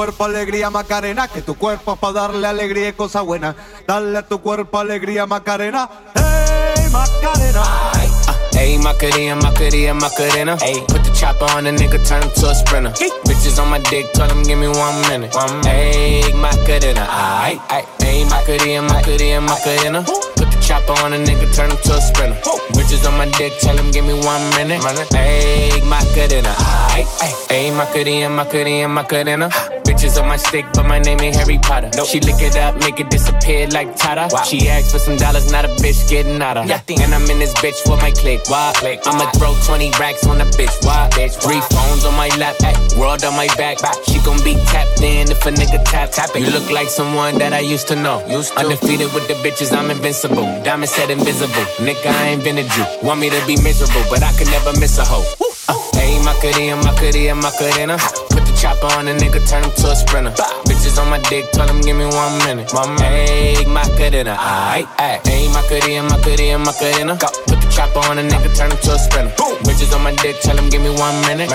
cuerpo alegría Macarena, que tu cuerpo es para darle alegría y cosa buena. Dale a tu cuerpo alegría Macarena, hey Macarena. Ayy, Macarena, Macarena, Macarena. Ayy, put the chopper on the nigga, turn him to a sprinter. Bitches on my dick, tell him give me one minute. One Ayy, Macarena, aight. Ayy, Macarena, Macarena, Macarena. Put the chopper on a nigga, turn him to a sprinter. Bitches on my dick, tell him give me one minute. Ayy, Macarena, aight. Ayy, Macarena, Macarena, Macarena. Bitches on my stick, but my name ain't Harry Potter. She lick it up, make it disappear like Tata. She asked for some dollars, not a bitch getting out of. And I'm in this bitch for my click. Why? click. I'ma throw 20 racks on the bitch. Why? bitch? Three phones on my lap, ay, world on my back. She gon' be tapped in if a nigga tap. tap it. You look like someone that I used to know. Used to. Undefeated with the bitches, I'm invincible. Diamond said invisible. Nigga, I ain't been a Jew. Want me to be miserable, but I can never miss a hoe. Uh, Ayy, Macarena, Macarena, Macarena. Put the chopper on a nigga, turn him to a sprinter. Bitches on my dick, tell him give me one minute. One Ayy, Macarena, aight, aight. Ayy, Macarena, Macarena, Macarena. Put the chopper on a nigga, turn him to a sprinter. Bitches on my dick, tell him give me one minute.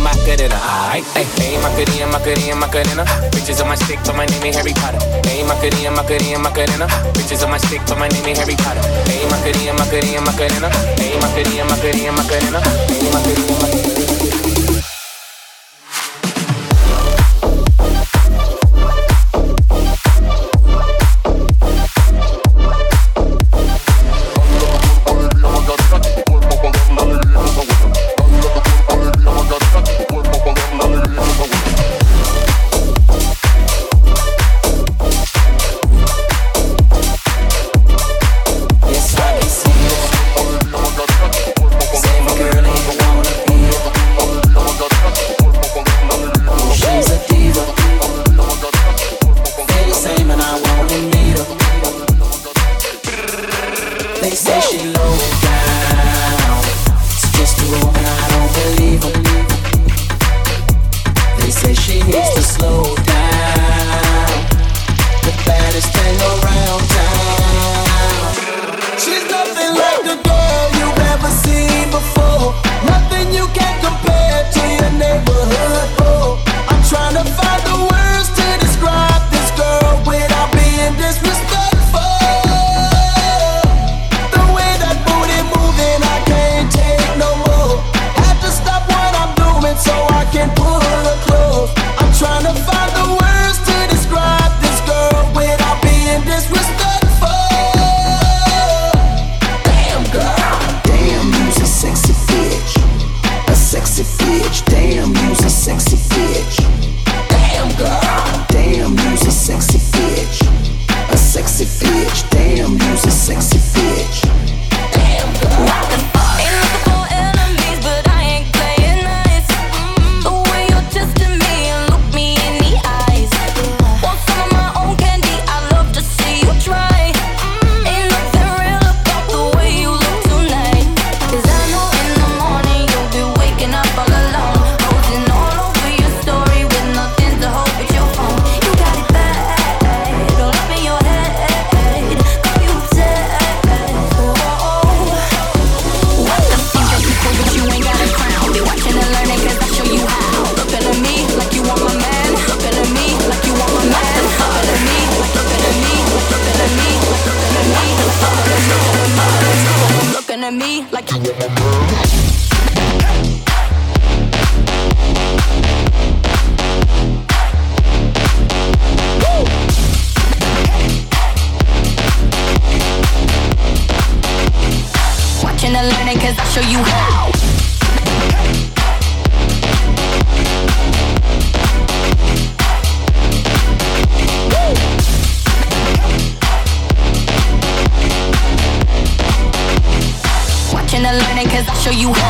My cadena, aight. Hey, Macarena, Macarena, Macarena. Bitches on my stick, but my name ain't Harry Potter. Hey, Macarena, Macarena, Macarena. Bitches on my stick, but my name ain't Harry Potter. Hey, Macarena, Macarena, Macarena. Hey, Macarena, Macarena, Macarena. Hey, Macarena, Macarena. show you how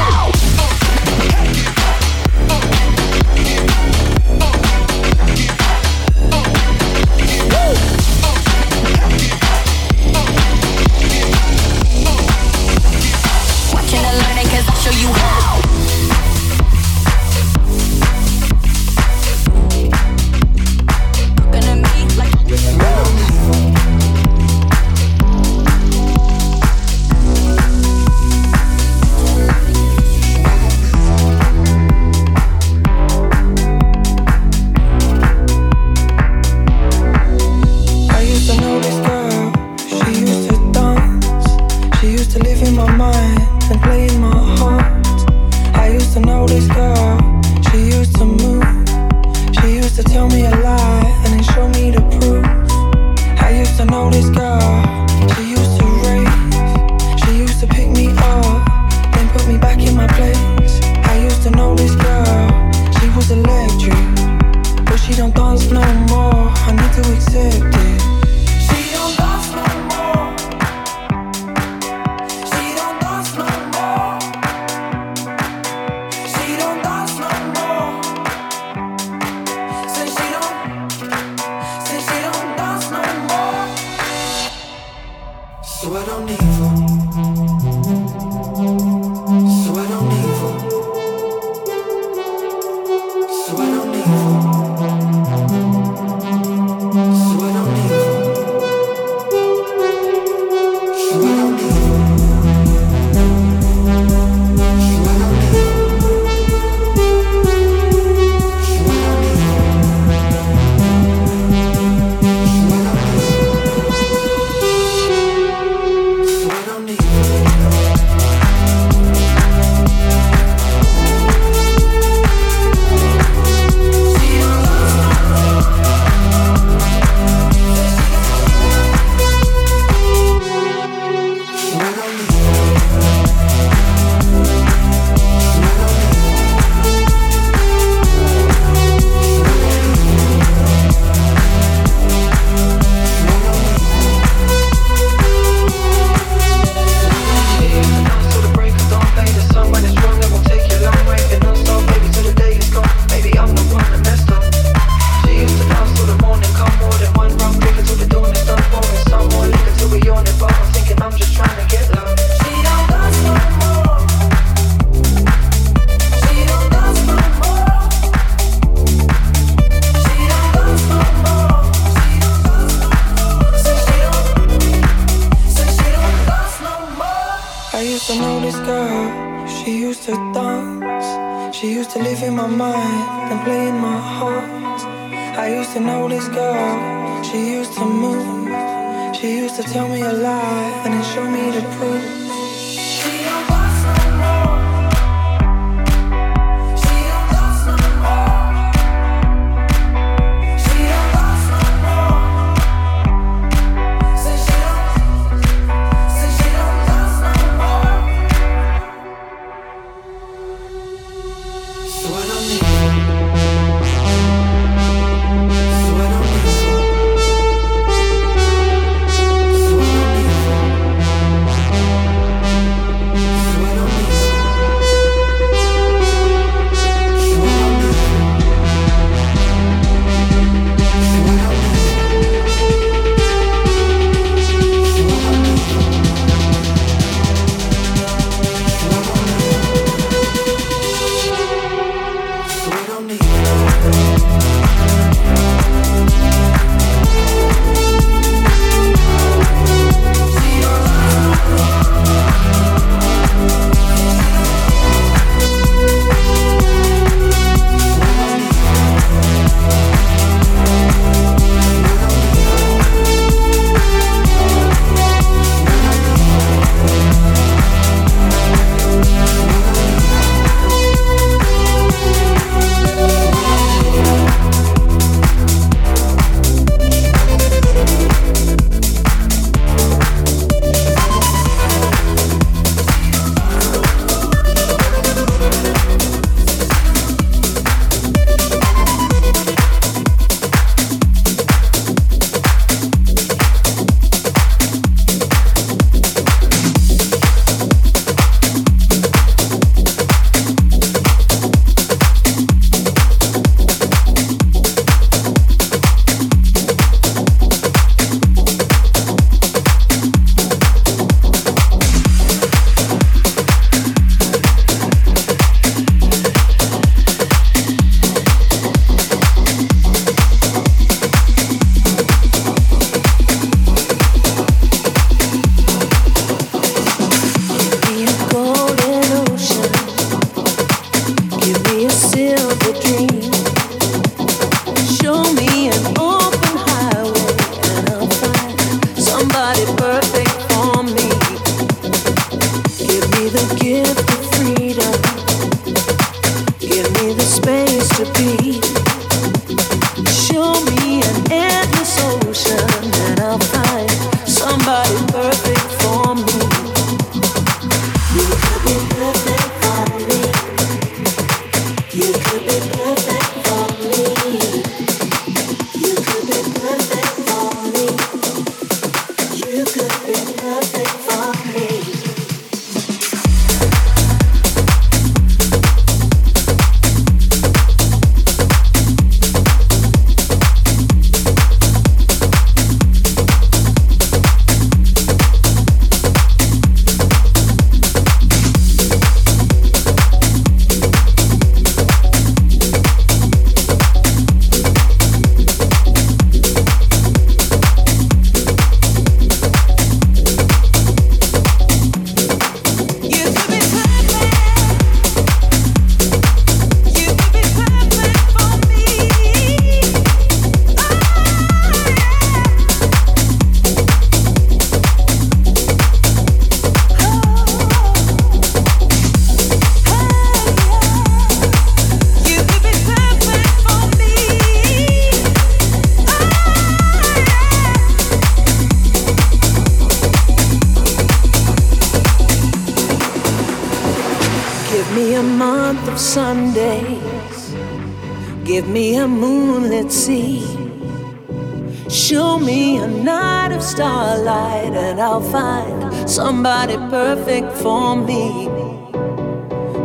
I'll find somebody perfect for me.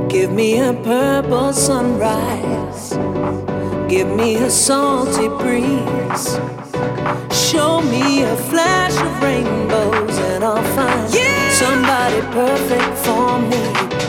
Give me a purple sunrise. Give me a salty breeze. Show me a flash of rainbows, and I'll find yeah! somebody perfect for me.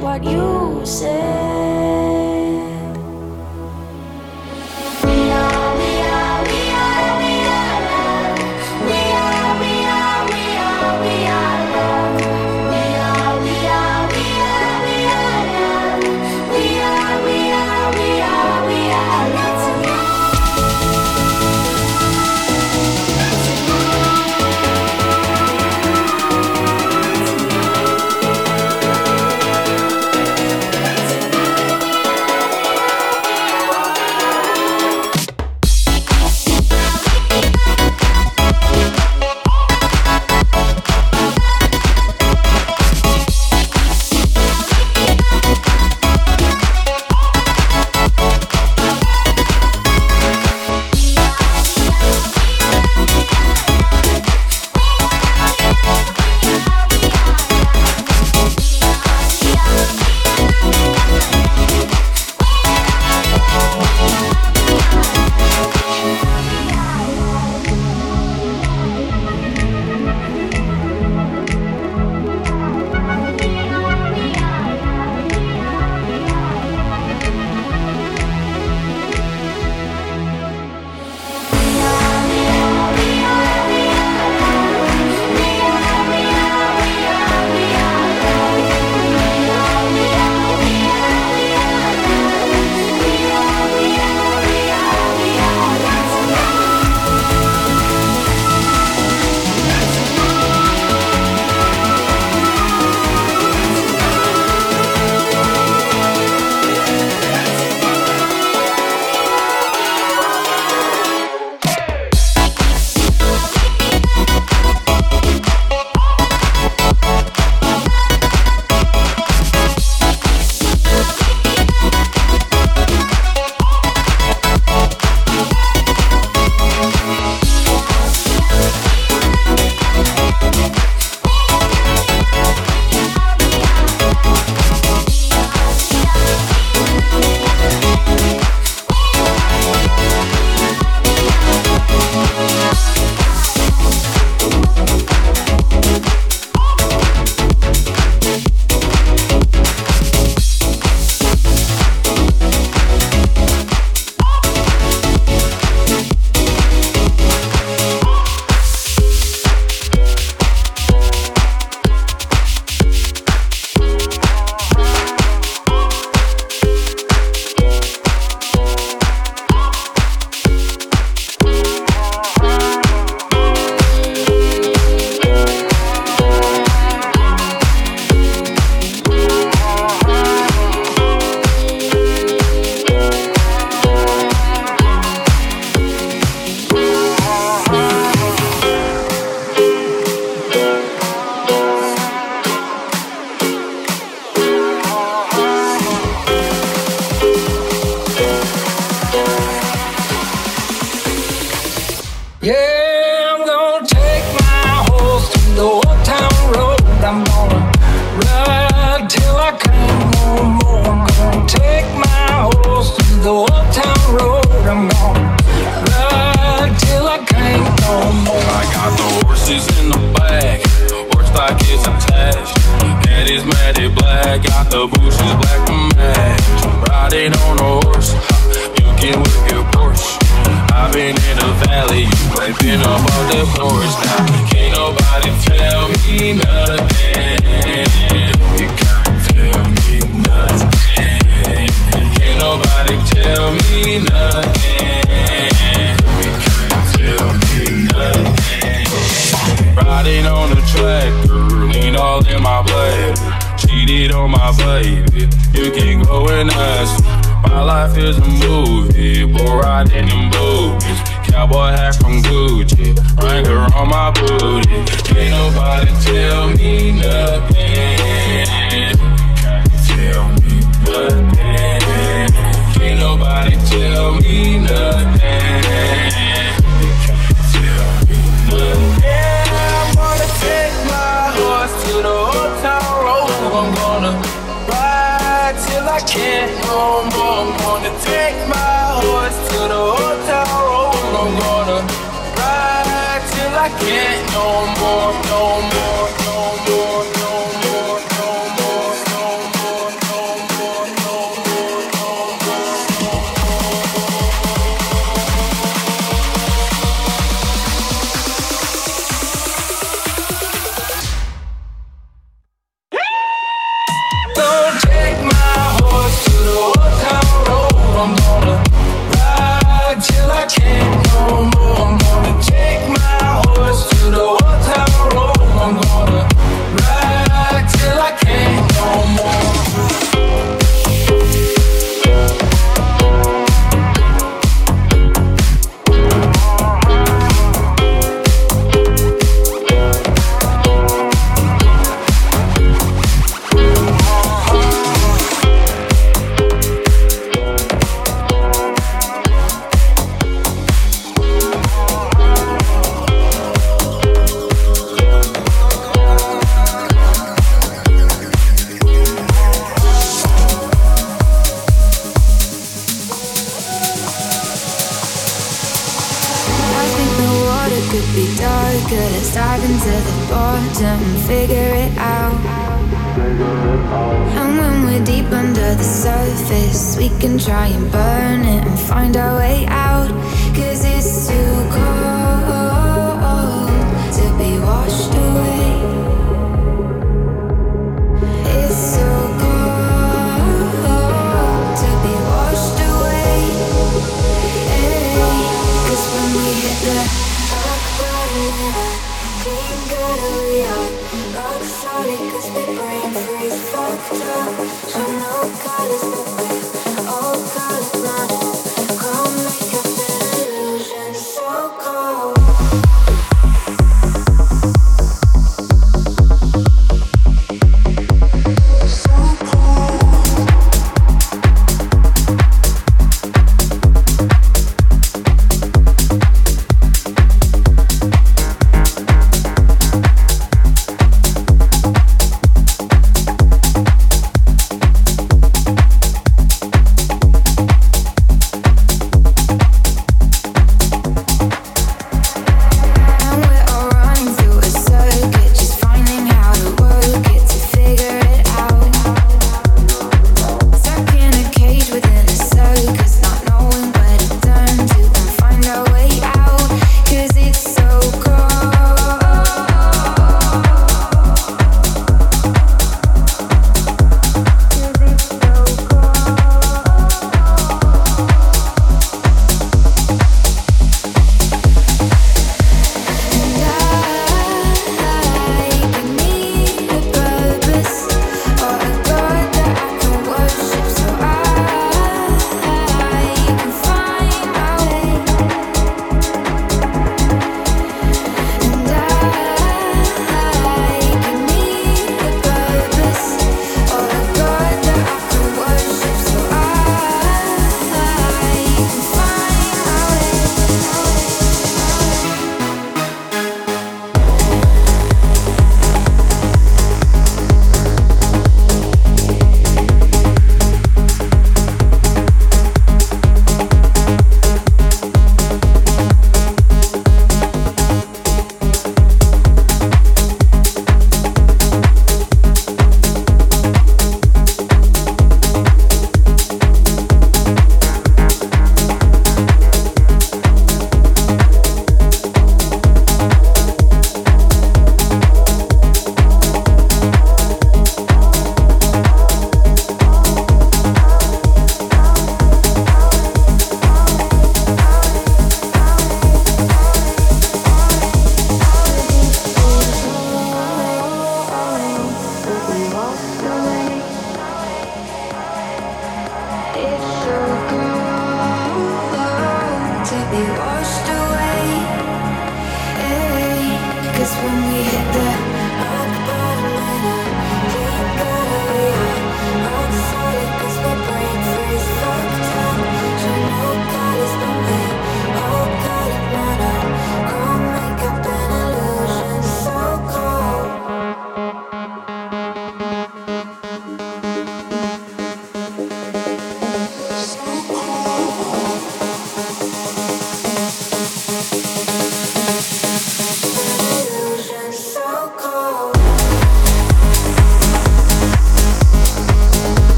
what you said.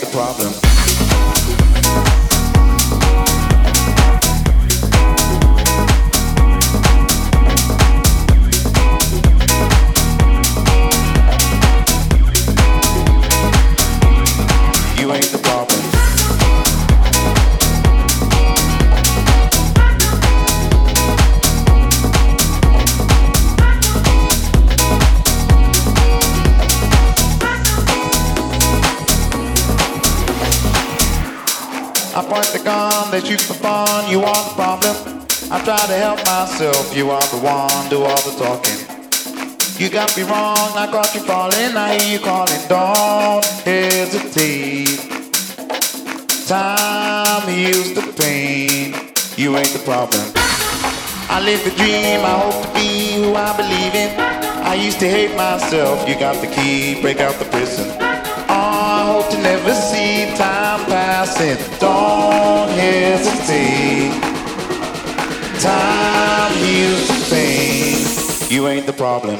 the problem. You are the one, do all the talking. You got me wrong, I got you falling, I hear you calling, don't hesitate. Time heals the pain, you ain't the problem. I live the dream, I hope to be who I believe in. I used to hate myself, you got the key, break out the prison. Oh, I hope to never see time passing, don't hesitate. Time the pain. You ain't the problem.